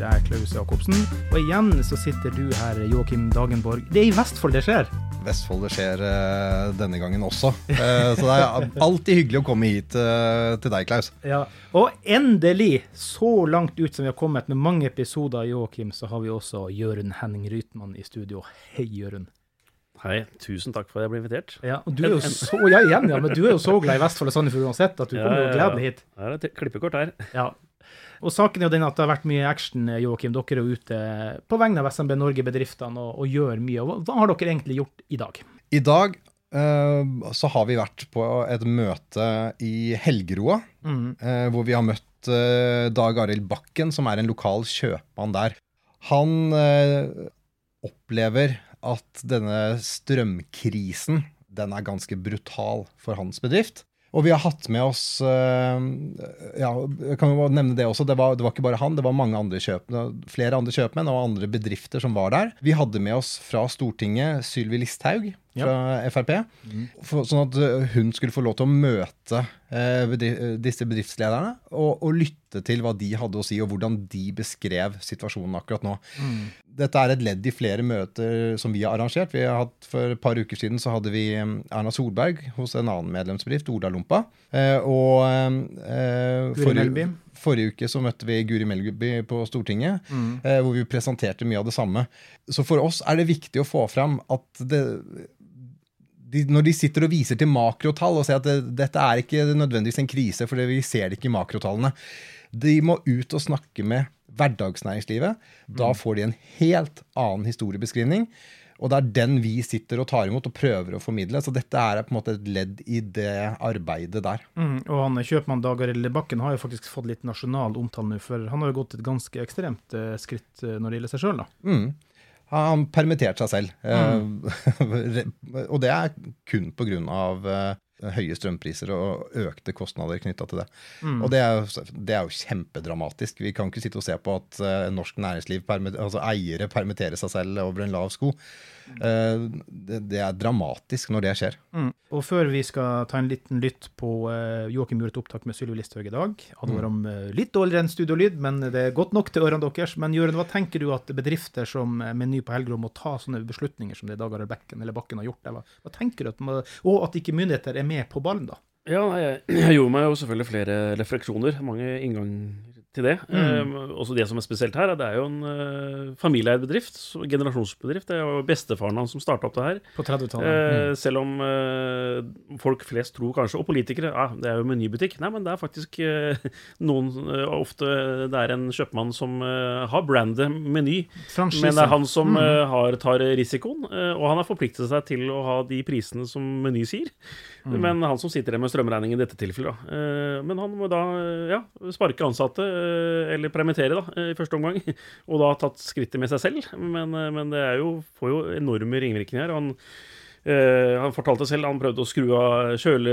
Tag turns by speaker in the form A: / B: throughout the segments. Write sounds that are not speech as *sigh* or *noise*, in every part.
A: sitter jeg, Klaus Jacobsen. Og igjen så sitter du her, Joakim Dagenborg. Det er i Vestfold det skjer.
B: Vestfold det skjer uh, denne gangen også. Uh, så det er alltid hyggelig å komme hit uh, til deg, Klaus.
A: Ja. Og endelig, så langt ut som vi har kommet med mange episoder, Joakim, så har vi også Jørund Henning Rytmann i studio. Hei, Jørund.
C: Hei, tusen takk for at jeg ble invitert.
A: Ja, og du er jo så, ja, igjen, ja, men du er jo så glad i Vestfold og Sandefjord uansett at du kommer jo gledelig hit.
C: Det er et klippekort her.
A: Ja. Og saken er jo den at det har vært mye action, Joakim. Dere er jo ute på vegne av SMB Norge-bedriftene og, og, gjør mye. Hva har dere egentlig gjort i dag?
B: I dag uh, så har vi vært på et møte i Helgeroa, mm. uh, hvor vi har møtt uh, Dag Arild Bakken, som er en lokal kjøpmann der. Han opplever at denne strømkrisen den er ganske brutal for hans bedrift. Og vi har hatt med oss eh, ja, jeg kan jo nevne Det også, det var, det var ikke bare han, det var mange andre kjøp, flere andre kjøpmenn og andre bedrifter som var der. Vi hadde med oss fra Stortinget Sylvi Listhaug fra ja. Frp. Mm. For, sånn at hun skulle få lov til å møte eh, bedri disse bedriftslederne og, og, lytte til hva de hadde å si, og hvordan de beskrev situasjonen akkurat nå. Mm. Dette er et ledd i flere møter som vi har arrangert. Vi har hatt, for et par uker siden så hadde vi um, Erna Solberg hos en annen medlemsbedrift, Olalompa. Eh, og eh, forrige, forrige, uke så møtte vi Guri Melby på Stortinget, mm. eh, hvor vi presenterte mye av det samme. Så for oss er det viktig å få fram at det de, når de sitter og viser til makrotall og sier at det, dette er ikke nødvendigvis en krise, for vi ser det ikke i makrotallene. De må ut og snakke med hverdagsnæringslivet. Da mm. får de en helt annen historiebeskrivning. Og det er den vi sitter og tar imot og prøver å formidle. Så dette er på en måte et ledd i det arbeidet der.
A: Mm, og han kjøpmann Dag Arild Bakken har jo faktisk fått litt nasjonal omtale nå, for han har jo gått et ganske ekstremt uh, skritt uh, når det gjelder seg sjøl, da.
B: Mm. Han permitterte seg selv. Mm. *laughs* og det er kun pga. Uh, høye strømpriser og økte kostnader knytta til det. Mm. Og det er, det er, jo, kjempedramatisk. Vi kan ikke sitte og se på at uh, norsk næringsliv, altså eiere, permitterer seg selv over en lav sko. Uh, det, det, er dramatisk når det skjer.
A: Mm. Og før vi skal ta en liten lytt på uh, Joakim gjorde et opptak med Sylvi Listhaug i dag Han var om uh, litt dårligere enn studiolyd, men det er godt nok til ørene deres. Men Jørund, hva tenker du at bedrifter som Meny på Helgerå må ta sånne beslutninger som det Dag Arild Bekken eller Bakken har gjort? Eller? hva, tenker du at må, Og at ikke myndigheter er med på ballen, da?
C: Ja, jeg, *clears throat* jeg, gjorde meg jo selvfølgelig flere refleksjoner. Mange innganger til det. Mm. Uh, også det som er spesielt her, det er jo en uh, familieeid bedrift. Generasjonsbedrift. Det er jo bestefaren hans som starta opp det her.
A: På 30-tallet. Uh,
C: mm. Selv om uh, folk flest tror kanskje, og politikere, ja, det er jo menybutikk. Nei, men det er faktisk *laughs* noen Ofte det er en kjøpmann som har brandet Meny, Franchise. men det er han som mm. har, tar risikoen. og han har forpliktet seg til å ha de prisene som Meny sier. Mm. Men han som sitter der med strømregningen i dette tilfellet, da. men han må da ja, sparke ansatte Eh, eller permittere, da, eh, i første omgang. *laughs* Og da tatt skrittet med seg selv. Men, eh, men det jo, får jo enorme ringvirkninger. Han, Uh, han fortalte selv han prøvde å skru av kjøle,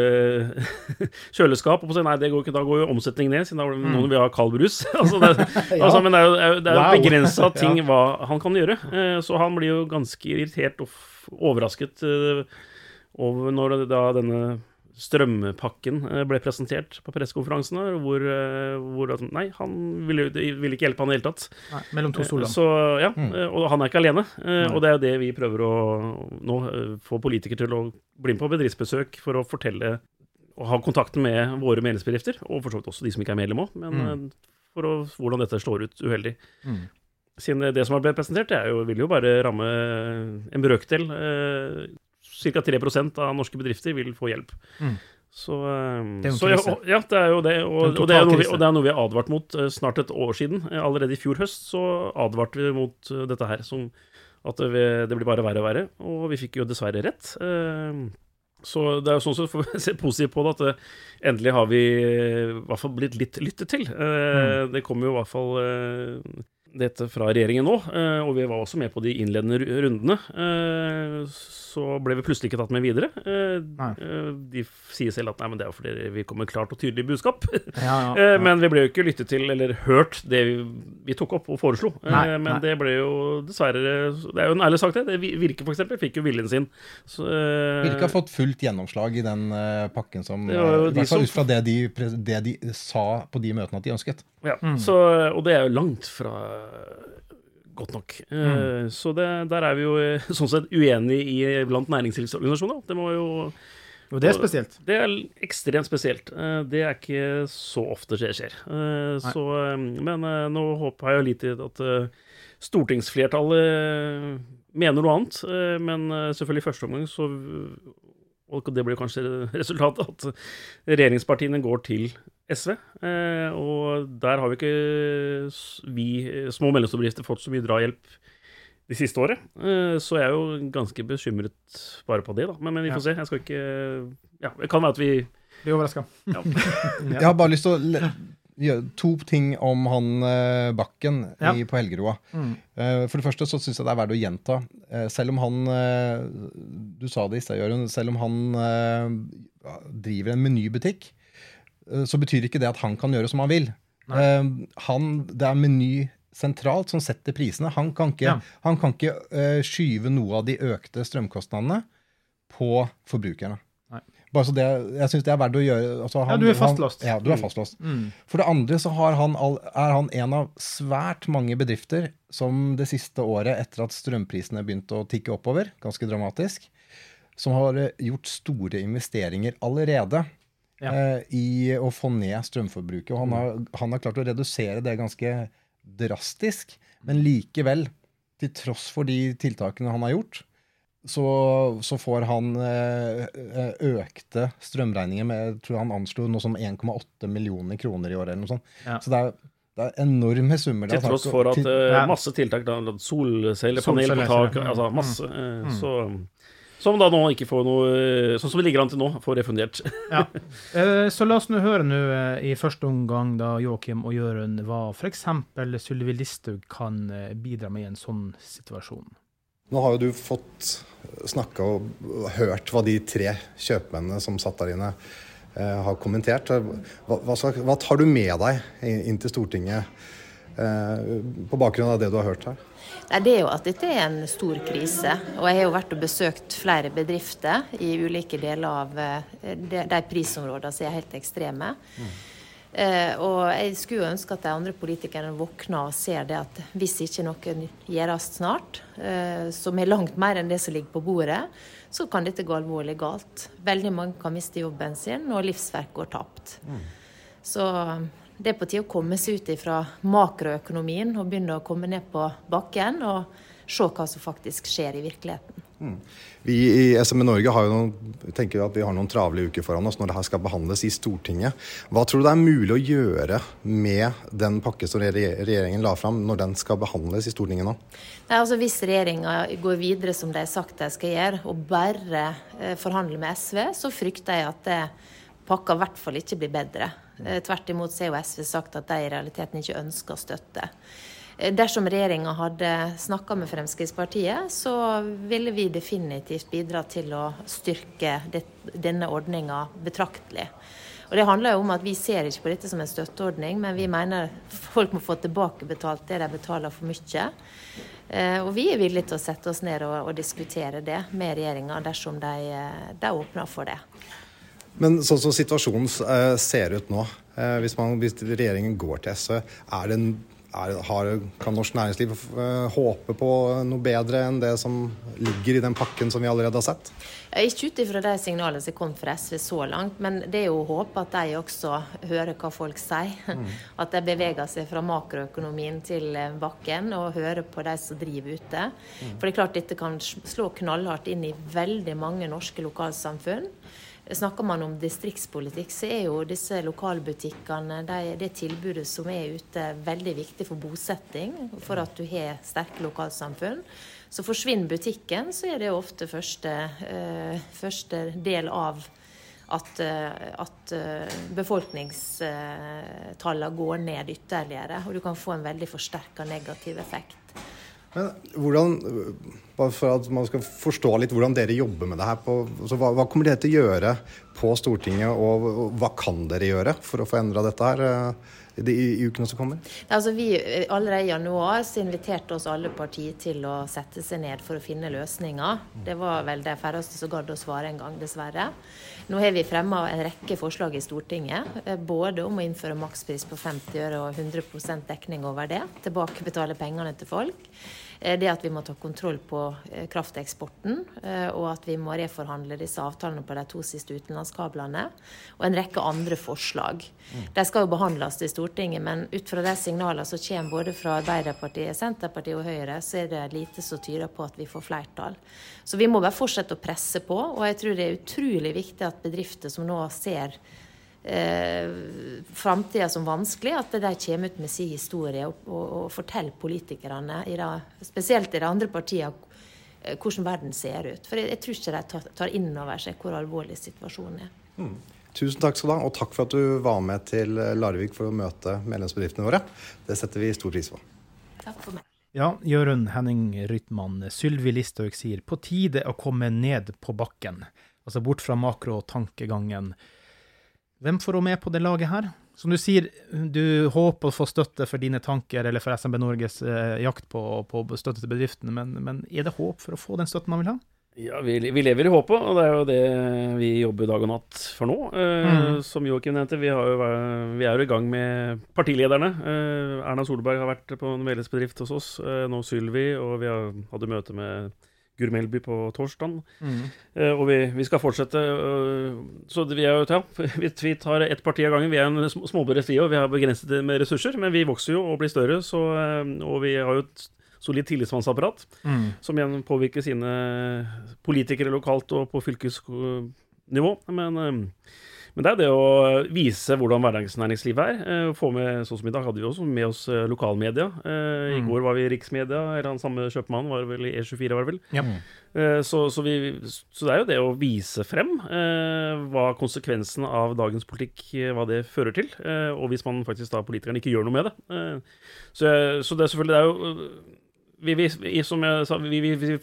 C: *laughs* kjøleskap. Og så, nei, det går ikke, da går jo omsetningen ned, siden da mm. noen vil ha kald brus. *laughs* altså, det, ja. altså, men det er jo, det er jo wow. begrensa ting hva han kan gjøre. Så han blir jo ganske irritert og overrasket over når da denne strømpakken eh, ble presentert på pressekonferansene, hvor, eh, hvor Nei, han ville, ville, ikke hjelpe han i det hele tatt.
A: Nei, mellom to stoler.
C: Så, ja, mm. Og han er ikke alene. Nei. Og det er jo det vi prøver å nå få politikere til å bli med på bedriftsbesøk for å fortelle og ha kontakten med våre medlemsbedrifter, og for så vidt også de som ikke er medlem òg, men mm. for å, hvordan dette slår ut uheldig. Mm. Siden det som har blitt presentert, det jo, vil jo bare ramme en brøkdel. Eh, ca. 3% av norske bedrifter vil få hjelp. Mm. Så,
A: ehm, det er så ja,
C: ja, det er jo det. Og, og, det er vi, og, det er noe vi, har advart mot uh, snart et år siden. Uh, allerede i fjor høst så advarte vi mot dette her. Som, at det, det, blir bare verre og verre. Og vi fikk jo dessverre rett. Så det er jo sånn sett får vi se positivt på det, at endelig har vi i hvert fall blitt litt lyttet til. Mm. Det kommer jo i hvert fall dette fra regjeringen nå, eh, og vi var også med på de innledende rundene. Så ble vi plutselig ikke tatt med videre. Nei. De sier selv at nei, men det er fordi vi kom med klart og tydelig budskap. Ja, ja, *laughs* ja. Men vi ble jo ikke lyttet til eller hørt det vi, vi tok opp og foreslo. Nei, men nei. det ble jo dessverre Det er jo en ærlig sak, det. Virke, for eksempel, fikk jo viljen sin.
B: Så, Virke har fått fullt gjennomslag i den pakken som I hvert fall ut fra det de, det de sa på de møtene at de ønsket.
C: Ja, mm. så, Og det er jo langt fra godt nok. Eh, mm. Så det, der er vi jo eh, *laughs* sånn sett uenige i, blant næringslivsorganisasjoner. Det må jo
A: og det er spesielt?
C: Det er ekstremt spesielt. Eh, det er ikke så ofte det skjer. Så, men nå håper jeg jo litt at stortingsflertallet mener noe annet. Men selvfølgelig i første omgang så og det blir kanskje resultatet, at regjeringspartiene går til SV. Eh, og der har vi ikke, vi små og mellomstore bedrifter, fått så mye drahjelp de siste året. Eh, så jeg er jo ganske bekymret bare på det, da. Men, men vi får ja. se. Jeg skal ikke Ja, det kan være at vi
A: Blir overraska. *laughs*
B: Ja. jeg har bare lyst til å to ting om han Bakken ja. i, på Helgeroa. Mm. For det første så syns jeg det er verdt å gjenta. Selv om han Du sa det i sted, Jørund. Selv om han driver en menybutikk, så betyr ikke det at han kan gjøre som han vil. han, det er Meny sentralt som setter prisene. Han kan ikke, ja. han kan ikke skyve noe av de økte strømkostnadene på forbrukerne. Bare så det, jeg syns det er verdt å gjøre. Altså
A: han, ja, du er fastlåst.
B: Han, ja, du er fastlåst. Mm. For det andre så han all, er han en av svært mange bedrifter som det siste året, etter at strømprisene begynte å tikke oppover, ganske dramatisk, som har eh, gjort store investeringer allerede ja. eh, i å få ned strømforbruket. Og han har, han har klart å redusere det ganske drastisk, men likevel, til tross for de tiltakene han har gjort, så, så, får han eh, eh, økte strømregninger med jeg tror han anslo noe som 1,8 millioner kroner i året. eller noe sånt. Ja. Så det er, det er, enorme summer.
C: Til tross for at til, ja. masse tiltak, da, solcellepanel på tak, altså masse. Mm. Så, som da nå ikke får noe Sånn som det ligger an til nå, får refundert. *laughs*
A: ja. Så la oss nå høre nå i første omgang da Joakim og Jørund hva f.eks. Sylvi Listhaug kan bidra med i en sånn situasjon.
D: Nå har jo du fått snakka og hørt hva de tre kjøpmennene som satt der inne, eh, har kommentert. Hva, hva, hva, tar du med deg inn til Stortinget eh, på bakgrunn av det du har hørt her?
E: Nei, det er jo at dette er en stor krise. Og jeg har jo vært og besøkt flere bedrifter i ulike deler av eh, de, de prisområdene som er helt ekstreme. Mm. Eh, og jeg skulle jo ønske at de andre politikerne våkner og ser det at hvis ikke noe gjøres snart, eh, som er langt mer enn det som ligger på bordet, så kan dette gå alvorlig galt. Veldig mange kan miste jobben sin, og livsverk går tapt. Mm. Så det er på tide å komme seg ut fra makroøkonomien og begynne å komme ned på bakken og se hva som faktisk skjer i virkeligheten. Mm.
D: Vi i SME Norge har jo noen, tenker at vi har noen travle uker foran oss når det her skal behandles i Stortinget. Hva tror du det er mulig å gjøre med den pakke som regjeringen la fram, når den skal behandles i Stortinget nå?
E: Nei, altså Hvis regjeringa går videre som de har sagt de skal gjøre, og bare forhandler med SV, så frykter jeg at pakka i hvert fall ikke blir bedre. Eh, tvert imot så har SV sagt at de i realiteten ikke ønsker støtte. Eh, dersom regjeringa hadde snakka med Fremskrittspartiet, så ville vi definitivt bidra til å styrke det, denne ordninga betraktelig. Og Det handler jo om at Vi ser ikke på dette som en støtteordning, men vi mener folk må få tilbakebetalt det de betaler for mye. Eh, og Vi er villige til å sette oss ned og, og diskutere det med regjeringa dersom de, de, åpner for det.
D: Men sånn som situasjonen ser ut nå, hvis, man, hvis regjeringen går til SV, er det en er, har, kan norsk næringsliv uh, håpe på noe bedre enn det som ligger i den pakken som vi allerede har sett?
E: Ikke ut ifra de signalene som kom fra SV så langt, men det er jo å håpe at de også hører hva folk sier. Mm. *laughs* At de beveger seg fra makroøkonomien til eh, bakken og hører på de som driver ute. Mm. For det er klart dette kan slå knallhardt inn i veldig mange norske lokalsamfunn. Snakker man om distriktspolitikk, så er jo disse lokalbutikkene, de, det tilbudet som er ute, veldig viktig for bosetting, for at du har sterke lokalsamfunn. Så forsvinner butikken, så er det ofte første, uh, første del av, at, at befolkningstallene går ned ytterligere. Og du kan få en veldig forsterka negativ effekt.
D: Men hvordan, bare for at man skal forstå litt hvordan dere jobber med det her, på, hva, hva, kommer dere til å gjøre på Stortinget, og, og hva kan dere gjøre for å få endra dette her? I, i, ukene som kommer?
E: Altså, vi, allerede i januar så inviterte oss alle partier til å sette seg ned for å finne løsninger. Det var vel de færreste som gadd å svare en gang, dessverre. Nå har vi fremma en rekke forslag i Stortinget, eh, både om å innføre makspris på 50 øre og 100% dekning over det, tilbakebetale pengene til folk. Eh, det at vi må ta kontroll på eh, krafteksporten, og at vi må reforhandle disse avtalene på de to siste utenlandskablene, og en rekke andre forslag. De skal jo behandles i Stortinget, men ut fra de signalene som kommer både fra Arbeiderpartiet, Senterpartiet og Høyre, så er det lite som tyder på at vi får flertall. Så vi må bare fortsette å presse på, og jeg tror det er utrolig viktig at bedrifter som nå ser eh, framtida som vanskelig, at de kommer ut med sin historie og, og, og forteller politikerne, i det, spesielt i de andre partiene, eh, hvordan verden ser ut. For jeg, jeg tror ikke de tar, tar inn over seg hvor alvorlig situasjonen er. Mm.
D: Tusen takk skal du ha, og takk for at du var med til Larvik for å møte medlemsbedriftene våre. Det setter vi stor pris på.
E: Takk for meg.
A: Ja, Jørund Henning Rytman, Sylvi Listhaug sier på tide å komme ned på bakken. Altså bort fra makrotankegangen. Hvem får hun med på det laget her? Som du sier, du håper å få støtte for dine tanker, eller for SMB Norges eh, jakt på, på, støtte til bedriftene, men, men, er det håp for å få den støtten man vil ha?
C: Ja, vi, vi, lever i håpet, og det er jo det vi jobber dag og natt for nå. Eh, mm. Som Joakim nevnte, vi, jo, vi, er jo i gang med partilederne. Eh, Erna Solberg har vært på en medlemsbedrift hos oss, eh, nå Sylvi, og vi har, hadde møte med Guri Melby på torsdag. Mm. Uh, og vi, vi, skal fortsette. Uh, så vi, er jo, ja, *laughs* vi, vi tar ett parti av gangen. Vi er en småbedrift, vi og Vi har begrenset med ressurser, men vi vokser jo og blir større. Så, uh, og vi har jo et solid tillitsmannsapparat mm. som igjen påvirker sine politikere lokalt og på fylkesnivå. Men men det er det å vise hvordan hverdagsnæringslivet er. Eh, få med, Sånn som i dag hadde vi også med oss eh, lokalmedia. Eh, I mm. går var vi i Riksmedia. Eller han samme kjøpmannen var vel i E24, var det vel. Ja. Så, så, vi, så, det er jo det å vise frem hva konsekvensen av dagens politikk hva det fører til. og hvis man faktisk da politikerne ikke gjør noe med det. så, så det er selvfølgelig det er jo vi, vi, som jeg sa, vi, vi,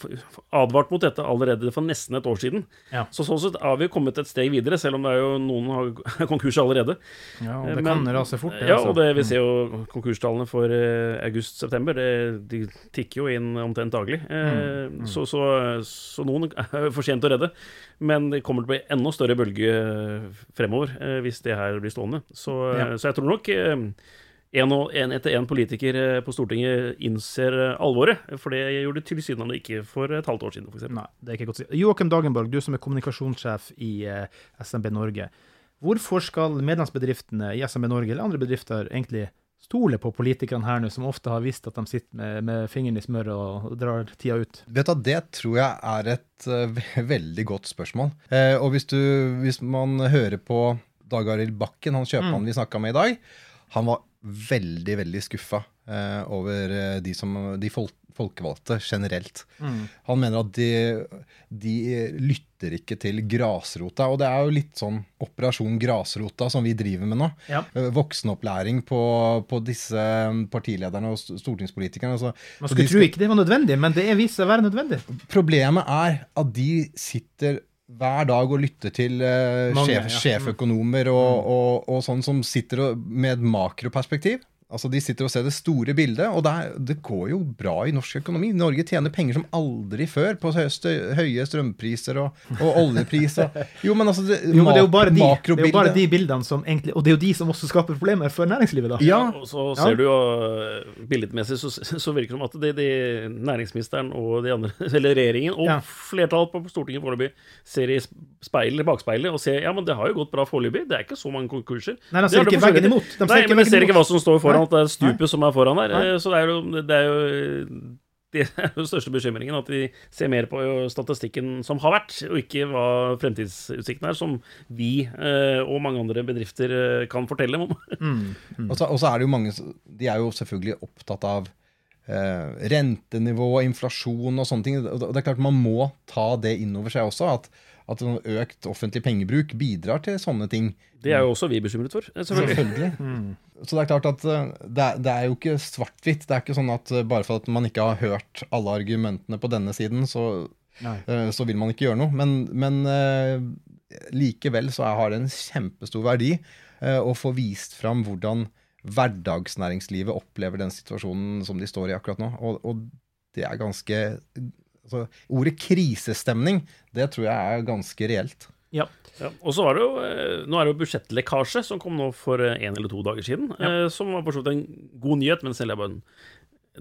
C: advarte mot dette allerede for nesten et år siden. Ja. Så sånn sett har vi kommet et steg videre, selv om det er jo noen har *laughs* konkurs allerede.
A: Ja, og det Men, kan rase fort.
C: Det, ja, altså. og det, vi ser jo konkurstallene for uh, august-september. De tikker jo inn omtrent daglig. Uh, mm, mm. Så, så, så, noen *laughs* er for sent å redde. Men det kommer til å bli enda større bølge fremover hvis det her blir stående. Så, ja. så jeg tror nok en, en etter en politiker eh, på Stortinget innser eh, alvoret. For det gjorde de tilsynelatende ikke for et halvt år siden. For
A: Nei, det er ikke godt å si. Joakim Dagenborg, du som er kommunikasjonssjef i uh, SMB Norge. Hvorfor skal medlemsbedriftene i SMB Norge eller andre bedrifter egentlig stole på politikerne her nå, som ofte har visst at de sitter med, med fingeren i smøret og, og drar tida ut?
B: Vet du, Det tror jeg er et uh, veldig godt spørsmål. Uh, og hvis, du, hvis, man hører på Dag Arild Bakken, han kjøpmannen mm. vi snakka med i dag, han var veldig, veldig skuffa eh, over eh, de, som, de folk, folkevalgte generelt. Mm. Han mener at de, de, lytter ikke til grasrota. Og det er jo litt sånn Operasjon Grasrota som vi driver med nå. Ja. Eh, voksenopplæring på, på, disse partilederne og stortingspolitikerne. Altså,
A: Man skulle tro ikke det var nødvendig, men det viser seg å være nødvendig.
B: Problemet er at de sitter hver dag og lytte til uh, Mange, sjef, sjeføkonomer og, og, og, sånn som sitter med et makroperspektiv. Altså De sitter og ser det store bildet, og det, er, det, går jo bra i norsk økonomi. Norge tjener penger som aldri før på høyeste, høye strømpriser og, og oljepriser. Jo, men altså det,
A: jo, men det er jo bare de, det er jo bare de bildene som egentlig Og det er jo de som også skaper problemer for næringslivet, da.
C: Ja, og så ser ja. du jo eh, billedmessig så, *laughs* så, virker det som at det, det næringsministeren og de andre, *laughs* eller regjeringen og ja. flertallet på Stortinget foreløpig ser i speilet, bakspeilet og ser ja, men det har jo gått bra foreløpig. Det er ikke så mange konkurser.
A: Nei, de ser ikke veggen imot.
C: De Nei, men de ser ikke hva som står foran at det er stupet som er foran der. Nei. Så det er jo, det er jo *laughs* det er den største bekymringen, at vi ser mer på statistikken som har vært, og ikke hva fremtidsutsiktene er, som vi eh, og mange andre bedrifter eh, kan fortelle om. *laughs*
B: Mm, mm. Og, så, og, så, er det jo mange De er jo selvfølgelig opptatt av eh, rentenivå, inflasjon og sånne ting. Og det er klart Man må ta det inn over seg også. at at økt offentlig pengebruk bidrar til sånne ting.
C: Det er jo også vi bekymret for. Eh, selvfølgelig.
B: Selvfølgelig. *laughs* Så det er klart at eh, det er, det er jo ikke svart-hvitt. Det er ikke sånn at eh, bare for at man ikke har hørt alle argumentene på denne siden, så, så vil man ikke gjøre noe. Men, men likevel så har det en kjempestor verdi eh, å få vist fram hvordan hverdagsnæringslivet opplever den situasjonen som de står i akkurat nå. Og, og det er ganske altså, Ordet krisestemning, det tror jeg er ganske reelt.
A: Ja.
C: Ja, og så var det jo, eh, Nå er det jo budsjettlekkasje som kom nå for én en eller to dager siden. Ja. Som var for så vidt en god nyhet, men selv er bare en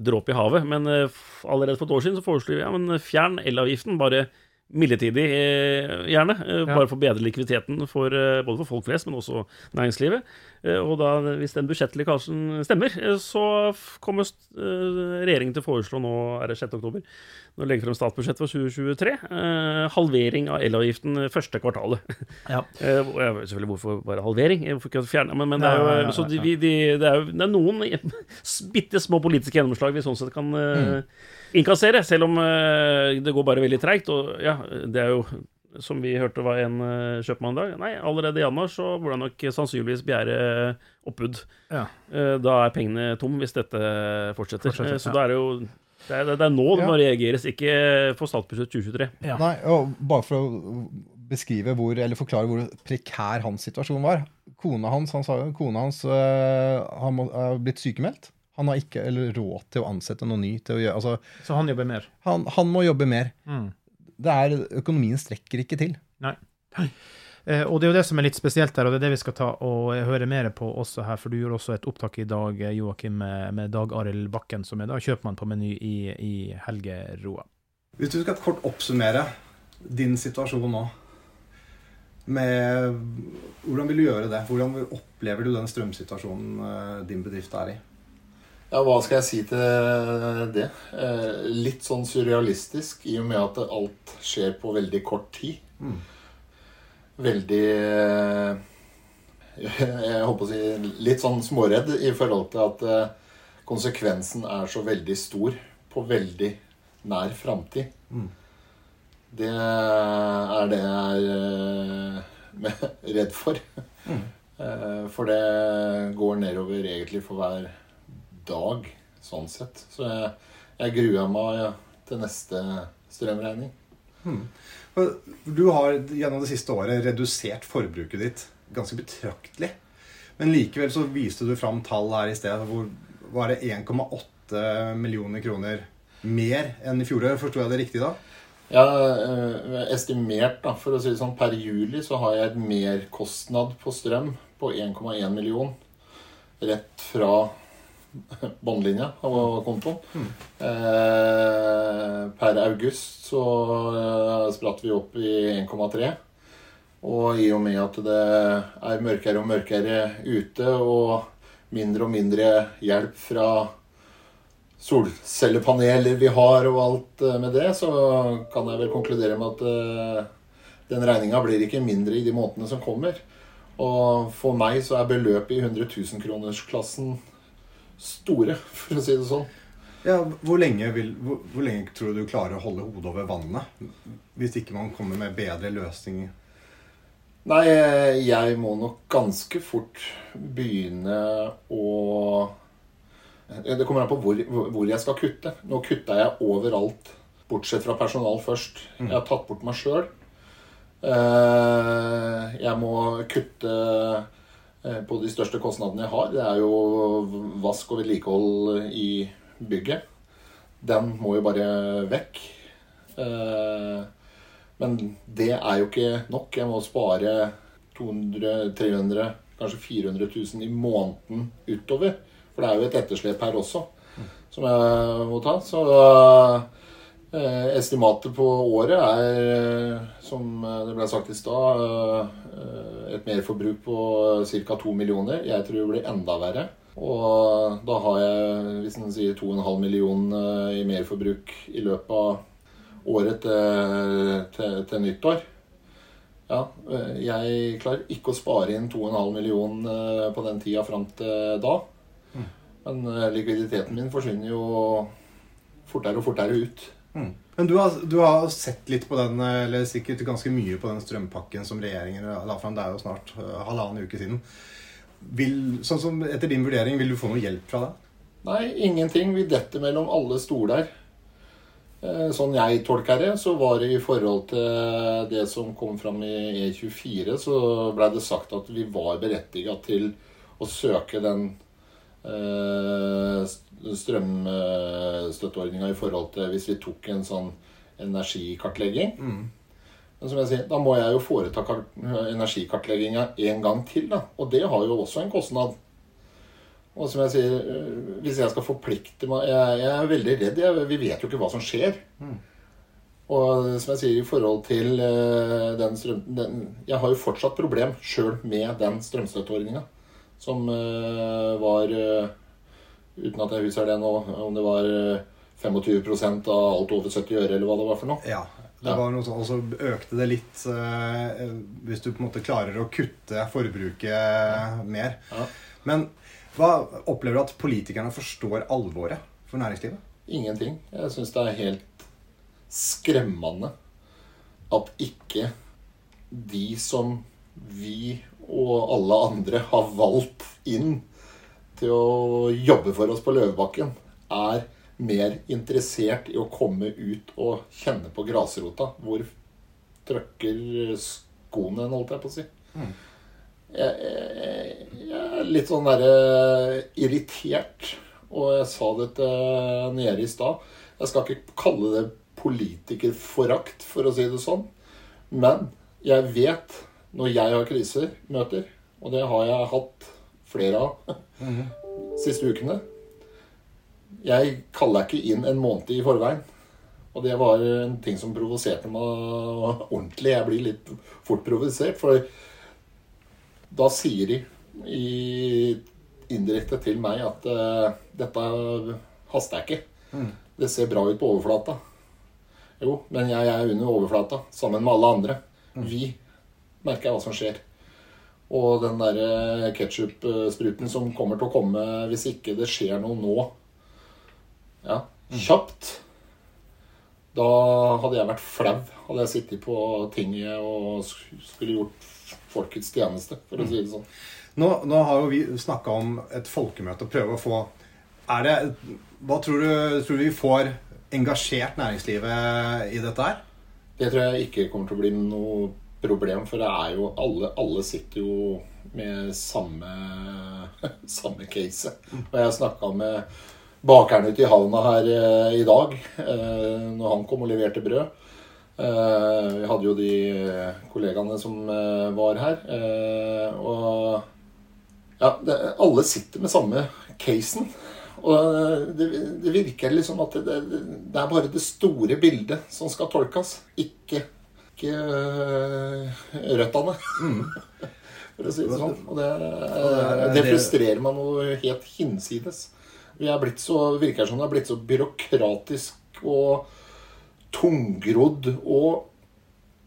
C: dråpe i havet. Men eh, allerede for et år siden så foreslo vi ja, men fjern elavgiften, bare midlertidig, eh, gjerne. eh,
A: Ja.
C: Bare for å bedre likviditeten for, eh, både for folk flest, men også næringslivet. Og da, hvis den budsjettlekkasjen stemmer, så kommer regjeringen til å foreslå nå, er det 6. oktober, når de legger frem statsbudsjettet for 2023, eh, halvering av elavgiften første kvartalet. *laughs*
A: Ja.
C: Selvfølgelig hvorfor bare halvering. Hvorfor ikke fjerne Men, men det er jo de, de, det er jo det er noen *laughs* bitte små politiske gjennomslag vi sånn sett kan eh, innkassere, selv om eh, det går bare veldig treigt. Og ja, det er jo som vi hørte var en uh, kjøpmann i dag. Nei, allerede i januar så burde han nok sannsynligvis begjære oppbud.
A: Ja.
C: Eh, da er pengene tom hvis dette fortsetter.
A: Fortsetter,
C: Eh, så
A: ja.
C: da er det jo det er, det er nå det
B: Ja.
C: må reageres, ikke for statsbudsjett 2023.
A: Ja.
B: Nei, og Bare for å beskrive hvor, eller forklare hvor prekær hans situasjon var. Kona hans han sa jo, kona hans øh, har blitt sykemeldt. Han har ikke eller råd til å ansette noen ny. til å gjøre, altså,
A: Så han jobber mer.
B: han, han må jobbe mer.
A: Mm.
B: Det er, Økonomien strekker ikke til.
A: Nei. Eh, og det er jo det som er litt spesielt her, og det er det vi skal ta og høre mer på også her, for du gjorde også et opptak i dag, eh, Joakim, med, med Dag Arild Bakken, som er da kjøpmann på Meny i, i Helgeroa.
D: Hvis du skal kort oppsummere din situasjon nå med Hvordan vil du gjøre det? Hvordan opplever du den strømsituasjonen eh, din bedrift er i?
F: Ja, hva skal jeg si til det? Eh, litt sånn surrealistisk i og med at alt skjer på veldig kort tid.
D: Mm.
F: Veldig *laughs* Jeg Jeg håper å si litt sånn småredd i forhold til at eh, konsekvensen er så veldig stor på veldig nær framtid.
D: Mm.
F: Det er det jeg er eh, *laughs* redd for.
D: Mm.
F: Eh, For det går nedover egentlig for hver dag, sånn sett. Så jeg, jeg gruer meg til neste strømregning.
D: Du har gjennom det siste året redusert forbruket ditt ganske betraktelig. Men likevel så viste du fram tall her i sted hvor var det 1,8 millioner kroner mer enn i fjor. Forsto jeg det riktig da?
F: Ja, estimert, da, for å si det sånn, per juli så har jeg et merkostnad på strøm på 1,1 million. Rett fra *laughs* båndlinja av kontoen. Eh, per august så eh, spratt vi opp i 1,3. Og i og med at det er mørkere og mørkere ute, og mindre og mindre hjelp fra solcellepaneler vi har og alt eh, med det, så kan jeg vel konkludere med at eh, den regninga blir ikke mindre i de månedene som kommer. Og for meg så er beløpet i 100 000-kronersklassen store, for å si det sånn.
D: Ja, hvor lenge, vil, hvor, hvor lenge tror du du klarer å holde hodet over vannet? Hvis ikke man kommer med bedre løsninger?
F: Nei, jeg må nok ganske fort begynne å Det kommer an på hvor, hvor jeg skal kutte. Nå kutta jeg overalt, bortsett fra personal først. Jeg har tatt bort meg sjøl. Jeg må kutte eh, på de største kostnadene jeg har. Det er jo vask og vedlikehold i bygget. Den må jo bare vekk. Eh, Men det er jo ikke nok. Jeg må spare 200 300 kanskje 400 000 i måneden utover. For det er jo et etterslep her også som jeg må ta. Så eh, estimatet på året er, eh, som det ble sagt i stad, eh, et merforbruk på ca. 2 millioner. Jeg tror det blir enda verre. Og da har jeg, hvis en sier 2,5 millioner i merforbruk i løpet av året til, til, til nyttår. Ja, eh, jeg klarer ikke å spare inn 2,5 millioner på den tida fram til da. Men eh, likviditeten min forsvinner jo fortere og fortere ut.
D: Mm. Men du har, du har, sett litt på den, eller sikkert ganske mye på den strømpakken som regjeringen la fram. Det er jo snart uh, halvannen uke siden. Vil, sånn som Etter din vurdering, vil du få noe hjelp fra det?
F: Nei, ingenting. Vi detter mellom alle stoler. Uh, sånn jeg tolker det, så var det i forhold til det som kom fram i E24, så blei det sagt at vi var berettiga til å søke den uh, strømstøtteordninga i forhold til hvis vi tok en sånn energikartlegging. Mm. Men som jeg sier, da må jeg jo foreta energikartlegginga en gang til. da, Og det har jo også en kostnad. Og som jeg sier, øh, hvis jeg skal forplikte meg Jeg, jeg er veldig redd. Jeg, vi vet jo ikke hva som skjer. Mm. Og som jeg sier, i forhold til uh, den strøm... Den, jeg har jo fortsatt problem sjøl med den strømstøtteordninga som var uten at jeg husker det nå, om det var 25 eh, av alt over 70 øre, eller hva det var for noe.
D: Ja, det var noe sånn, Og så økte det litt eh, hvis du på en måte klarer å kutte forbruket ja. mer. Ja. Men hva opplever du at politikerne forstår alvoret for næringslivet?
F: Ingenting. Jeg syns det er helt skremmende at ikke de som vi og alle andre har valgt inn til å jobbe for oss på Løvebakken, er mer interessert i å komme ut og kjenne på grasrota. Hvor trøkker skoene, holdt jeg på å si. Mm. Jeg, jeg, jeg, er litt sånn derre irritert, og jeg sa det til Nere i stad. Jeg skal ikke kalle det politikerforakt, for å si det sånn. Men jeg vet, når jeg har kriser, møter, og det har jeg hatt flere av mm. siste ukene. Jeg kaller ikke inn en måned i forveien. Og det var en ting som provoserte meg ordentlig. Jeg blir litt fort provosert, for da sier de i, indirekte til meg at uh, dette haster jeg ikke. Mm. Det ser bra ut på overflata. Jo, men jeg er under overflata sammen med alle andre. Mm. Vi merker hva som skjer. Og den der ketsjup-spruten som kommer til å komme hvis ikke det skjer noe nå ja, kjapt Da hadde jeg vært flau. Hadde jeg sittet på tinget og skulle gjort folkets tjeneste, for å si det sånn.
D: Nå, nå har jo vi snakka om et folkemøte og prøve å få er det, Hva tror du, tror du vi får engasjert næringslivet i dette her?
F: Det tror jeg ikke kommer til å bli noe problem, for det er jo alle, alle sitter jo med samme, *laughs* samme case. Og jeg snakka med bakeren ute i havna her eh, i dag, eh, når han kom og leverte brød. Eh, vi hadde jo de kollegaene som var her. Og ja, det, alle sitter med samme casen. Og det, det virker liksom at det, det, er bare det store bildet som skal tolkes, ikke ikke uh, røttene. Mm. *laughs* For å si det sånn. Og det, det frustrerer meg noe helt hinsides. Vi er blitt så, virker som det er blitt så byråkratisk og tungrodd og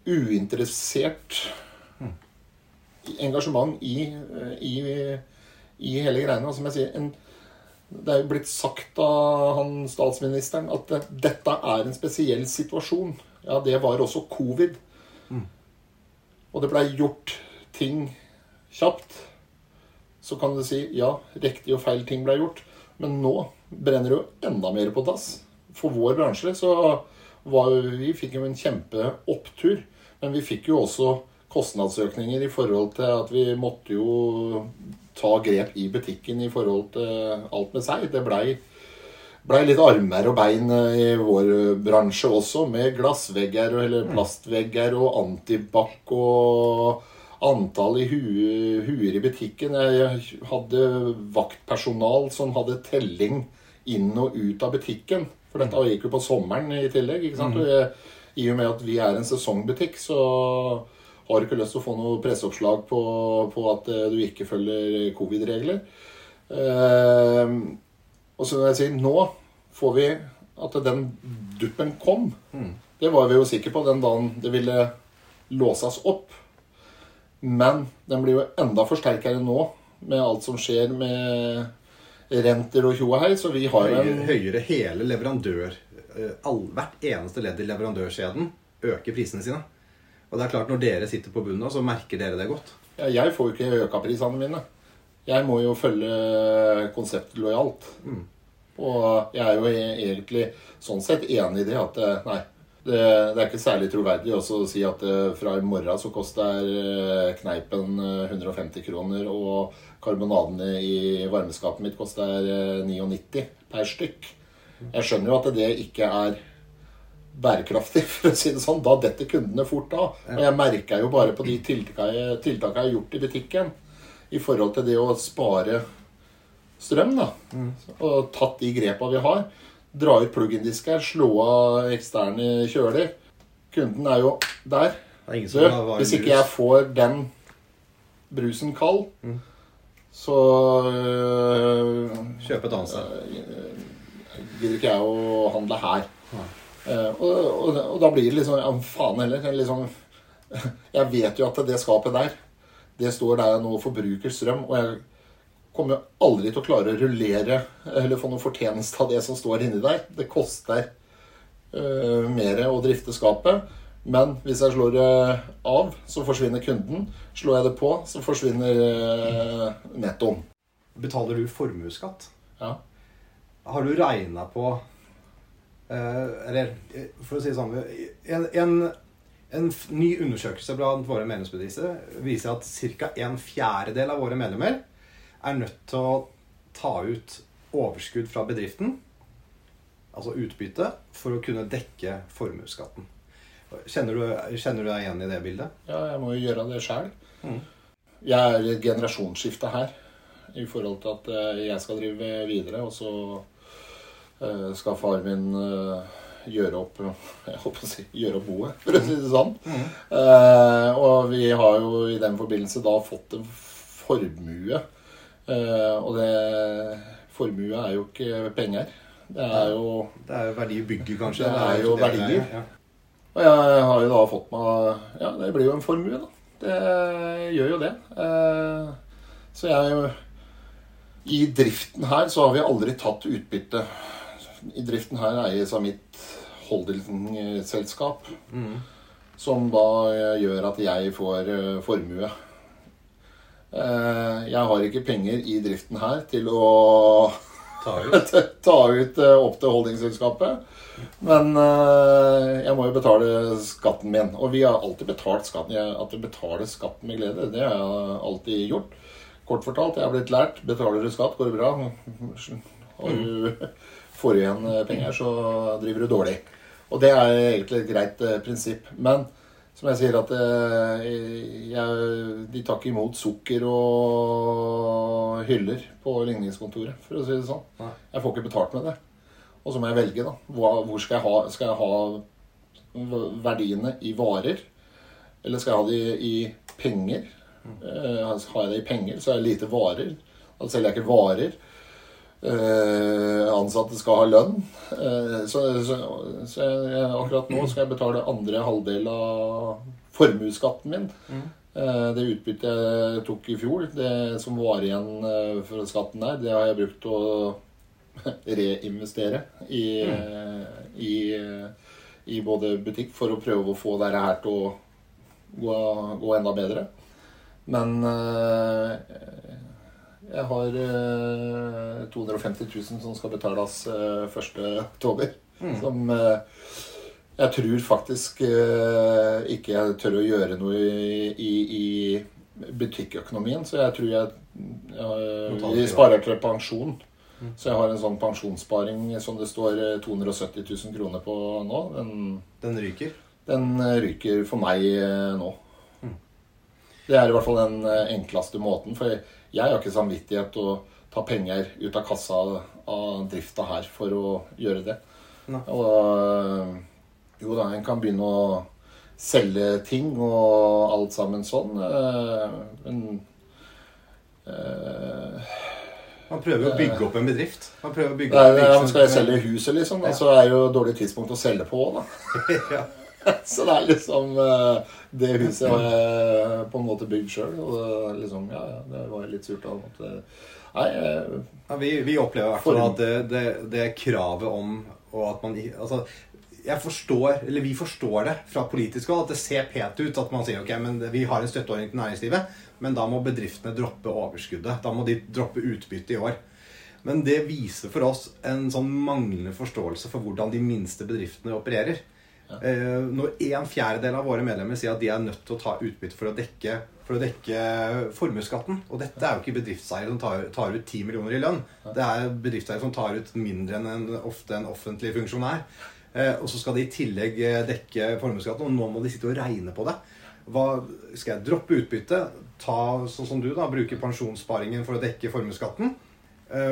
F: uinteressert engasjement i, i, i hele greiene. Som jeg sier, en, det er jo blitt sagt av han statsministeren at dette er en spesiell situasjon. Ja, det var også covid. Mm. Og det blei gjort ting kjapt. Så kan du si ja, riktig og feil ting blei gjort. Men nå brenner det jo enda mer på dass. For vår bransje så var Vi fikk jo en kjempeopptur. Men vi fikk jo også kostnadsøkninger i forhold til at vi måtte jo ta grep i butikken i forhold til alt med seg. Det blei blei litt armer og bein eh, i vår bransje også, med glassvegger eller plastvegger og antibac og antall i huer, i butikken. Jeg hadde vaktpersonal som hadde telling inn og ut av butikken. For dette gikk jo på sommeren i tillegg. ikke sant? Mm. I og med at vi er en sesongbutikk, så har du ikke lyst til å få noe presseoppslag på, på at eh, du ikke følger covid-regler. Uh, og så vil jeg si nå får vi at den duppen kom. Mm. Det var vi jo sikre på den dagen det ville låses opp. Men den blir jo enda forsterkere nå med alt som skjer med renter og tjo og hei. Så vi har
D: en Høyere hele leverandør
B: all, hvert eneste ledd i leverandørskjeden øker prisene sine. Og det er klart, når dere sitter på bunnen, så merker dere det godt.
F: Ja, jeg får jo ikke øka prisene mine. Jeg må jo følge konseptet lojalt. Mm. Og jeg er jo egentlig sånn sett enig i det at nei, det, det, er ikke særlig troverdig også å si at fra i morgen så koster kneipen 150 kroner, og karbonadene i varmeskapet mitt koster 99 per stykk. Jeg skjønner jo at det ikke er bærekraftig, *laughs* for å si det sånn. Da detter kundene fort av. Og jeg merker jo bare på de tiltakene jeg har gjort i butikken i forhold til det å spare strøm, da. Mm. Og tatt de grepa vi har. Dra ut plug-in-disker, slå av eksterne kjøler. Kunden er jo der. Er du, hvis ikke jeg får den brusen kald, mm. så
B: øh, Kjøp et annet sted.
F: Øh, gidder ikke jeg å handle her. Uh, og, og, og, da blir det liksom Ja, faen heller. Liksom, *laughs* jeg vet jo at det skapet der, det står der jeg nå forbruker strøm. Og jeg kommer jo aldri til å klare å rullere eller få noen fortjeneste av det som står inni der. Det koster uh, mer å drifte skapet. Men hvis jeg slår det av, så forsvinner kunden. Slår jeg det på, så forsvinner uh, nettoen.
B: Betaler du formuesskatt?
F: Ja.
B: Har du regna på uh, eller eh, for å si det sånn en, en, en ny undersøkelse blant våre medlemsbedrifter viser at ca. en fjerdedel av våre medlemmer er nødt til å ta ut overskudd fra bedriften, altså utbytte, for å kunne dekke formuesskatten. Kjenner, kjenner, du deg igjen i det bildet?
F: Ja, jeg må jo gjøre det sjøl. Mm. Jeg er i et generasjonsskifte her i forhold til at eh, jeg skal drive videre. og så Eh, skal far min eh, gjøre opp *laughs* jeg håper å si, gjøre opp boet, for å si det sånn. Mm. Uh, og vi har jo i den forbindelse da fått en formue. Uh, og det formue er jo ikke penger. Det er jo
B: Det er jo verdi i bygget, kanskje.
F: Det er jo verdier. Ja. Og jeg har jo da fått meg Ja, det blir jo en formue, da. Det gjør jo det. Uh, så jeg I driften her så har vi aldri tatt utbytte driften her eies av mitt holdingselskap. Mm. Som da eh, gjør at jeg får uh, formue. Uh, jeg har ikke penger i driften her til å ta *laughs* ut, ta ut opp til holdingselskapet. Men jeg må jo betale skatten min. Og vi har alltid betalt skatten. Jeg, at jeg betaler skatten med glede, det har jeg alltid gjort. Kort fortalt, jeg har blitt lært. Betaler du skatt, går det bra. Har du mm du igjen eh, penger, så driver du dårlig. Og det er egentlig et greit eh, prinsipp. Men som jeg sier, at eh, jeg, de tar ikke imot sukker og hyller på ligningskontoret, for å si det sånn. Jeg får ikke betalt med det. Og så må jeg velge, da. Hvor skal jeg ha, skal jeg ha verdiene i varer? Eller skal jeg ha de i penger? Mm. Har jeg det i penger, så er det lite varer. Da selger jeg ikke varer. Eh, ansatte skal ha lønn. Eh, så, så, så jeg, akkurat nå skal jeg betale andre halvdel av formuesskatten min. Mm. Eh, det utbyttet jeg tok i fjor, det som var igjen for skatten der, det har jeg brukt til å *laughs* reinvestere i, mm. i, i, både butikk for å prøve å få dette her til å gå, gå enda bedre. Men jeg har eh, 250 000 som skal betales eh, 1.10. Mm. Som eh, jeg tror faktisk eh, ikke jeg tør å gjøre noe i, i, i butikkøkonomien. Så jeg tror jeg, jeg, jeg sparer til pensjon. Mm. Så jeg har en sånn pensjonssparing som det står 270 eh, 000 kroner på nå.
B: Den, den ryker?
F: Den eh, ryker for meg nå. Mm. Det er i hvert fall den enkleste måten. For jeg, jeg har ikke samvittighet til å ta penger ut av kassa av drifta her for å gjøre det. Og jo da, en kan begynne å selge ting og alt sammen sånn. Eh, men
B: øh, man prøver å bygge opp en bedrift.
F: Man prøver å bygge opp ja, Skal jeg selge huset, liksom? Ja. så er det jo et dårlig tidspunkt å selge på da. *laughs* ja. *laughs* så det er liksom uh, Det huset har jeg på en måte bygd sjøl. Og det, liksom, ja, ja, det var litt surt. Da, Nei,
B: ja, vi, vi, opplever i hvert fall at det, det, det, kravet om og at man altså, jeg forstår, eller Vi forstår det fra politisk hold, at det ser pent ut at man sier ok, men vi har en støtteordning til næringslivet, men da må bedriftene droppe overskuddet. Da må de droppe utbytte i år. Men det viser for oss en sånn manglende forståelse for hvordan de minste bedriftene opererer. Eh, når en fjerdedel av våre medlemmer sier at de er nødt til å ta utbytte for å dekke, for å dekke formuesskatten Og dette er jo ikke bedriftseiere som tar, tar, ut 10 millioner i lønn. Det er bedriftseiere som tar ut mindre enn en, ofte en offentlig funksjonær. Eh, og så skal de i tillegg eh, dekke formuesskatten, og nå må de sitte og regne på det. Hva, skal jeg droppe utbytte, ta sånn som du, da, bruke pensjonssparingen for å dekke formuesskatten?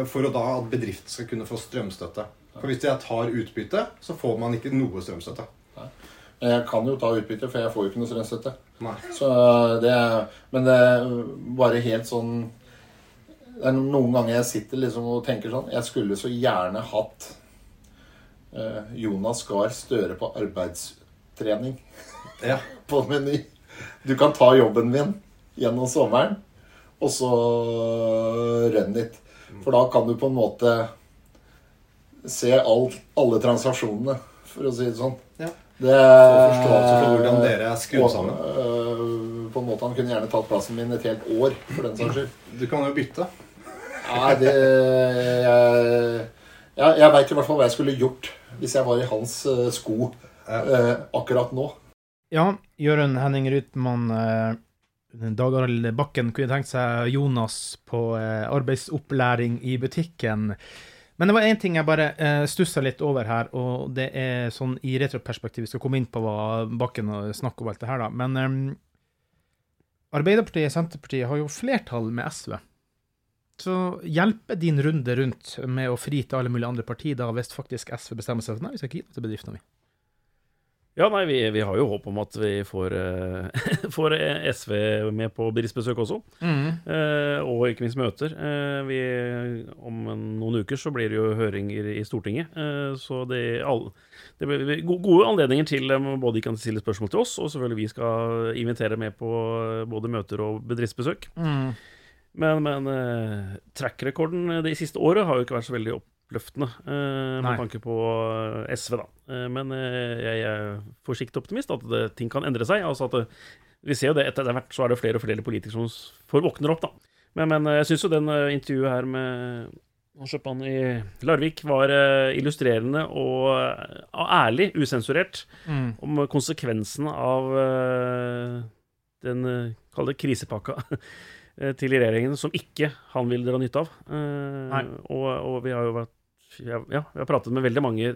B: For å da at bedriften skal kunne få strømstøtte. For hvis jeg tar utbytte, så får man ikke noe strømstøtte.
F: Jeg kan jo ta utbytte, for jeg får jo ikke noe strømstøtte. Så eh, det men det er bare helt sånn Det er noen ganger jeg sitter liksom og tenker sånn Jeg skulle så gjerne hatt eh, Jonas Gahr Støre på arbeidstrening ja. *laughs* på Meny. Du kan ta jobben min gjennom sommeren, og så run litt. For da kan du på en måte se all, alle transaksjonene, for å si det sånn. Ja. Det
B: forståelse for hvordan dere er skrudd sammen.
F: Øh, på en måte Han kunne gjerne tatt plassen min et helt år, for den saks skyld.
B: Du kan jo bytte.
F: Nei, det Jeg, jeg, jeg veit i hvert fall hva jeg skulle gjort hvis jeg var i hans uh, sko uh, akkurat nå.
A: Ja, Jørund Henning Rytman. Uh Dag Bakken kunne tenkt seg Jonas på eh, arbeidsopplæring i butikken. Men det var én ting jeg bare eh, stussa litt over her, og det er sånn i retroperspektiv Vi skal komme inn på hva Bakken snakke om alt det her, da. Men um, Arbeiderpartiet og Senterpartiet har jo flertall med SV. Så hjelper din runde rundt med å fri til alle mulige andre partier da, hvis faktisk SV bestemmer seg for nei, vi skal ikke gi det til bedriftene, vi?
C: Ja, nei, vi, vi, har jo håp om at vi får, uh, *laughs* får SV med på bedriftsbesøk også. Mm. Uh, og ikke minst møter. Uh, vi, om noen uker så blir det jo høringer i Stortinget. så det, all, det, blir gode anledninger til um, både de kan stille spørsmål til oss, og selvfølgelig vi skal invitere med på både møter og bedriftsbesøk. Mm. Men, men track-rekorden de siste året har jo ikke vært så veldig opp oppløftende eh, med tanke på eh, SV, da. Eh, men eh, jeg er forsiktig optimist at det, ting kan endre seg. Altså at vi ser jo det etter hvert så er det flere og flere politikere som får våkner opp, da. Men, men jeg syns jo den intervjuet her med Kjøpmann i Larvik var illustrerende og, ærlig, usensurert, mm. om konsekvensen av den, kall det krisepakka til regjeringen som ikke han vil dra nytte av. Uh, og, og, vi har jo vært ja, vi har pratet med veldig mange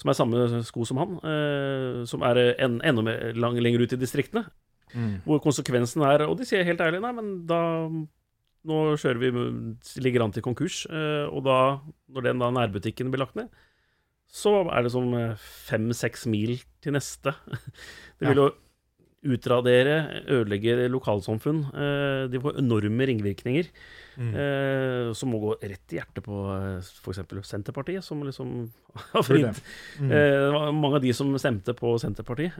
C: som er samme sko som han, uh, som er en, enda mer lang, lenger ut i distriktene. Mm. Hvor konsekvensen er Og de sier helt ærlig nei, men da Nå kjører vi ligger an til konkurs, og da, når den da nærbutikken blir lagt ned, så er det som fem-seks mil til neste. *laughs* Det vil jo utradere, ødelegge lokalsamfunn. Eh, de får enorme ringvirkninger mm. eh, som må gå rett i hjertet på eh, f.eks. Senterpartiet, som liksom *laughs* har fridd. Mm. Det var mange av de som stemte på Senterpartiet,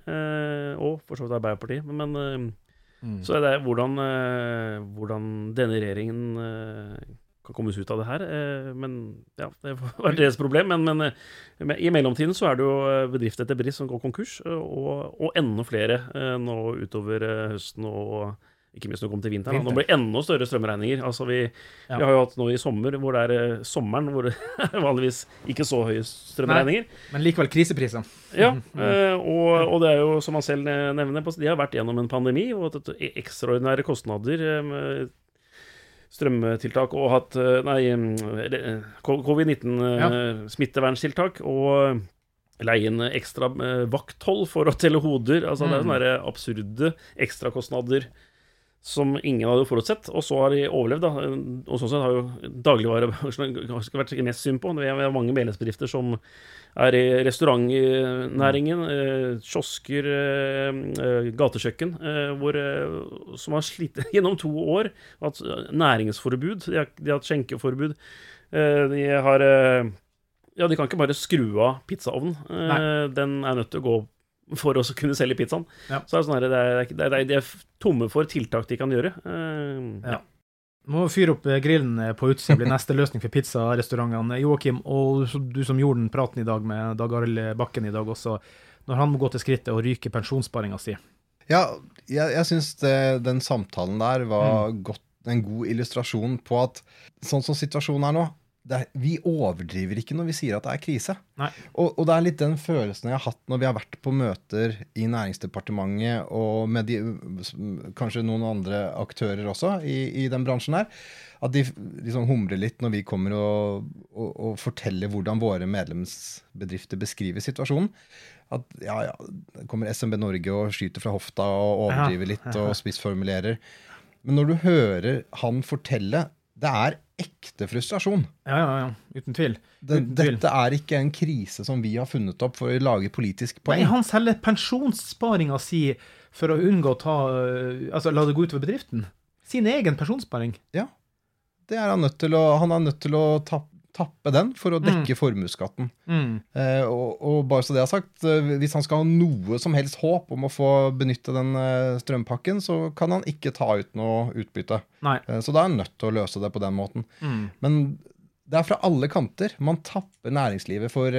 C: og for så vidt Arbeiderpartiet. Men, mm. så er det hvordan, hvordan denne regjeringen kan komme ut av det her. Eh, men ja, det var deres problem. Men, men, eh, men, i mellomtiden så er det jo eh, bedrift etter bedrift som går konkurs, og, og enda flere nå utover høsten og ikke minst når det kommer til vinteren. Nå blir det enda større strømregninger. Altså vi, ja. vi, har jo hatt nå i sommer hvor det er sommeren hvor det er *laughs* vanligvis ikke så høye strømregninger. Nei,
A: men likevel krisepriser.
C: Ja, mm. og, og, det er jo, som han selv nevner, de har vært gjennom en pandemi og hatt ekstraordinære kostnader strømtiltak og hatt eh, Nei, eh, covid-19-smitteverntiltak. Ja. Og leie inn ekstra eh, vakthold for å telle hoder. Altså, mm. Det er sånne absurde ekstrakostnader som ingen hadde forutsett. Og så har de overlevd, da. Og sånn sett har jo dagligvarebransjen *laughs* vært mest synd på. Vi har mange medlemsbedrifter som er i restaurantnæringen, eh, kiosker, eh, gatekjøkken, eh, hvor, som har slitt *laughs* gjennom to år. Hatt næringsforbud, de har, de har hatt skjenkeforbud. De har Ja, de kan ikke bare skru av pizzaovnen. Den er nødt til å gå for å kunne selge pizzaen. Ja. Så er det sånn her, det er, det er, er tomme for tiltak de kan gjøre. Uh, ja.
A: Må fyre opp grillen på utsida, blir neste løsning for pizzarestaurantene. Joakim, og du som gjorde den praten i dag med Dag Arild Bakken i dag også, når han må gå til skrittet og ryke pensjonssparinga si.
B: Ja, jeg, jeg syns den samtalen der var mm. godt, en god illustrasjon på at sånn som situasjonen er nå, er, vi overdriver ikke når vi sier at det er krise. Og, og, det er litt den følelsen jeg har hatt når vi har vært på møter i Næringsdepartementet og med de, kanskje noen andre aktører også i, i den bransjen her. At de liksom humrer litt når vi kommer og, og, og, forteller hvordan våre medlemsbedrifter beskriver situasjonen. At ja, ja, kommer SMB Norge og skyter fra hofta og overdriver litt og spissformulerer. Men når du hører han fortelle det er ekte frustrasjon.
A: Ja, ja, ja. Uten tvil.
B: Uten tvil. Dette er ikke en krise som vi har funnet opp for å lage politisk poeng.
A: Nei, han selger pensjonssparinga si for å unngå å ta øh, Altså la det gå utover bedriften. Sin egen pensjonssparing.
B: Ja. Det er han nødt til å Han er nødt til å tappe tappe den for å mm. dekke mm. formuesskatten. Mm. Eh, og, og, bare så det er sagt, eh, hvis han skal ha noe som helst håp om å få benytte den eh, strømpakken, så kan han ikke ta ut noe utbytte. Eh, så da er han nødt til å løse det på den måten. Mm. Men det er fra alle kanter. Man tapper næringslivet for,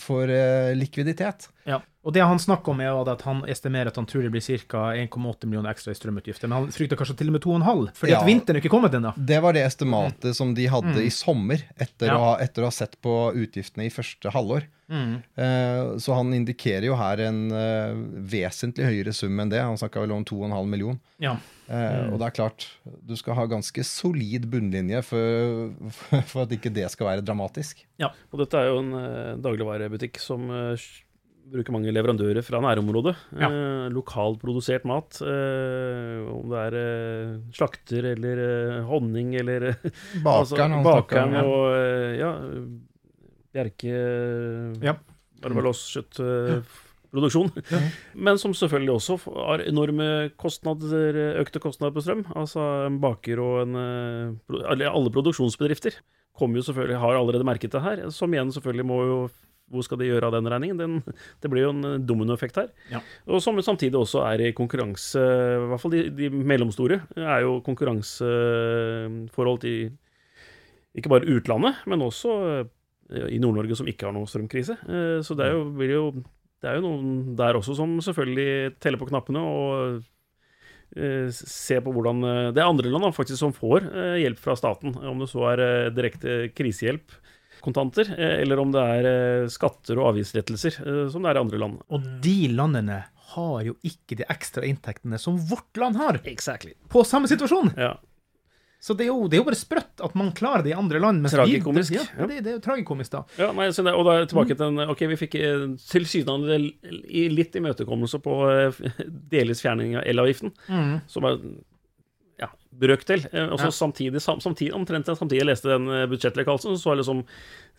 B: for likviditet.
A: Ja. Og det han snakker om, er at han estimerer at han tror det blir ca. 1,8 millioner ekstra i strømutgifter. Men han frykter kanskje til og med 2,5, fordi ja, at vinteren er ikke kommet ennå.
B: Det var det estimatet mm. som de hadde mm. i sommer, etter, ja. å, etter, å, ha sett på utgiftene i første halvår. Mm. Eh, så han indikerer jo her en eh, vesentlig høyere sum enn det. Han snakka vel om 2,5 millioner. Ja. Eh, og det er klart, du skal ha ganske solid bunnlinje for, *laughs* for, at ikke det skal være dramatisk.
C: Ja, og dette er jo en dagligvarebutikk som bruker mange leverandører fra nærområdet. Ja. Eh, lokalprodusert mat. Eh, om det er eh, slakter eller eh, honning eller
B: Bakeren. *laughs*
C: altså, bakeren og eh, ja, Bjerke ja. Barbalos-kjøttproduksjon. Ja. Men som selvfølgelig også har enorme kostnader, økte kostnader på strøm. Altså en baker og en Alle produksjonsbedrifter kommer jo selvfølgelig, har allerede merket det her, som igjen selvfølgelig må jo hvor skal de gjøre av den regningen? Den, det blir jo en eh, dominoeffekt her. Ja. Og som samtidig også er i konkurranse I hvert fall de, de mellomstore er jo konkurranseforhold til ikke bare utlandet, men også eh, i Nord-Norge som ikke har noe strømkrise. Eh, så det er jo, blir jo det er jo noen der også som selvfølgelig teller på knappene og se på hvordan Det er andre land faktisk som får hjelp fra staten, om det så er direkte krisehjelp kontanter, eh, eller om det er eh, skatter og avgiftslettelser, eh, som det er i andre land.
A: Og de landene har jo ikke de ekstra inntektene som vårt land har,
C: exactly.
A: på samme situasjon. Ja. Så det er, jo, det er, jo, bare sprøtt at man klarer det i andre land.
C: Tragikomisk.
A: Ja, det, det, er jo tragikomisk, da.
C: Ja, nei, det, og da er tilbake til den Ok, vi fikk tilsynelatende litt imøtekommelse på delvis fjerning av elavgiften, mm. som er ja, brøkdel. Eh, og så ja. samtidig, samtidig, omtrent samtidig jeg leste den eh, budsjettlekkasjen, så jeg liksom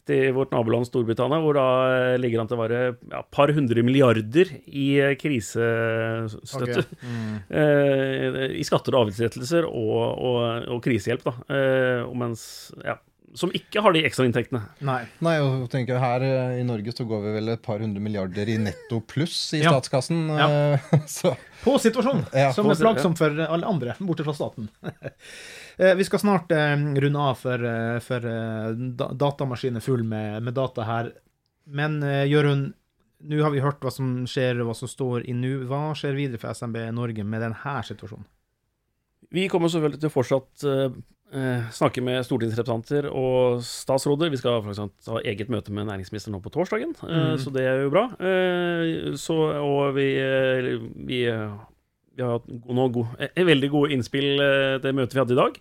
C: til vårt naboland Storbritannia, hvor da eh, ligger an til å være ja, par hundre milliarder i krisestøtte. Okay. *laughs* Mm. Eh, I skatter og avgiftslettelser og, og, og, krisehjelp, da. Eh, mens ja, som ikke har de ekstrainntektene.
B: Nei. Nei, og tenker Her i Norge så går vi vel et par hundre milliarder i netto pluss i ja. statskassen. Ja. *laughs*
A: på situasjonen, ja, som er plagsomt for alle andre, borte fra staten. *laughs* Eh, vi skal snart eh, runde av for, eh, for datamaskinen full med, med, data her. Men Jørund, nå har vi hørt hva som skjer, og hva som står i nå. Hva skjer videre for SMB Norge med denne situasjonen?
C: Vi kommer selvfølgelig til å fortsatt eh, snakke med stortingsrepresentanter og statsråder. Vi skal eksempel, ha eget møte med næringsministeren nå på torsdagen, eh, mm. så det er jo bra. Eh, så, og vi, eh, vi, vi har hatt noen gode, veldig gode innspill det møtet vi hadde i dag.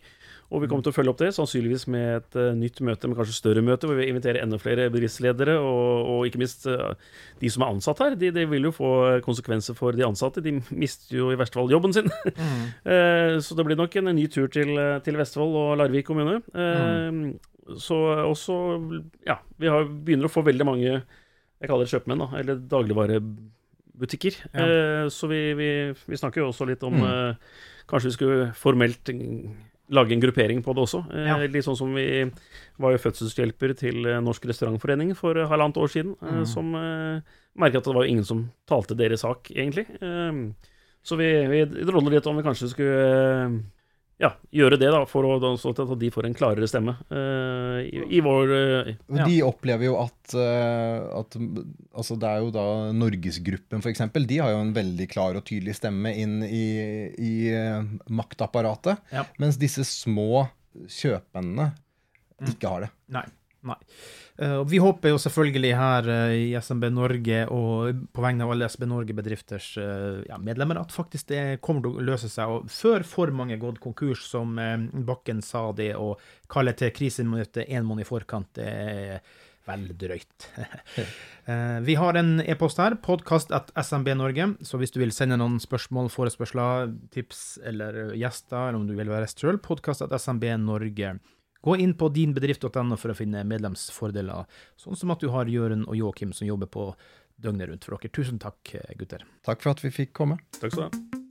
C: Og vi kommer til å følge opp det, sannsynligvis med et uh, nytt møte, men kanskje større møte, hvor vi inviterer enda flere bedriftsledere, og, og ikke minst uh, de som er ansatt her. Det de vil jo få konsekvenser for de ansatte. De mister jo i verste fall jobben sin. *laughs* Mm. uh, så det blir nok en, en ny tur til, til, Vestfold og Larvik kommune. Mm. Så også Ja, vi har, begynner å få veldig mange jeg kaller det kjøpmenn, da, eller dagligvarebutikker. Ja. så vi, vi, vi, snakker jo også litt om mm. Kanskje vi skulle formelt lage en gruppering på det også. Eh, ja. Litt sånn som vi var jo fødselshjelper til eh, Norsk Restaurantforening for eh, halvannet år siden, mm. som merket at det var ingen som talte deres sak, egentlig. Så vi, vi litt om vi kanskje skulle ja, gjøre det, da, for å, så at de får en klarere stemme uh, i, i, vår uh,
B: ja. De opplever jo at, uh, at, Altså, det er jo da Norgesgruppen, f.eks. De har jo en veldig klar og tydelig stemme inn i, i maktapparatet. Ja. Mens disse små kjøpmennene mm. ikke har det.
A: Nei. Nei. Uh, vi håper jo selvfølgelig her uh, i SMB Norge og på vegne av alle SMB Norge-bedrifters uh, ja, medlemmer at faktisk det kommer til å løse seg. Og før for mange gått konkurs, som Bakken sa det, å kalle til krisemøte én måned i forkant, det er vel drøyt. *laughs* vi har en e-post her, podkast at SMB Norge, så hvis du vil sende noen spørsmål, forespørsler, tips eller gjester, eller om du vil være gjest sjøl, podkast at SMB Norge. Gå inn på dinbedrift.no for å finne medlemsfordeler, sånn som at du har Jørund og Joakim som jobber på døgnet rundt for dere. Tusen takk, gutter.
B: Takk for at vi fikk komme.
C: Takk skal du ha.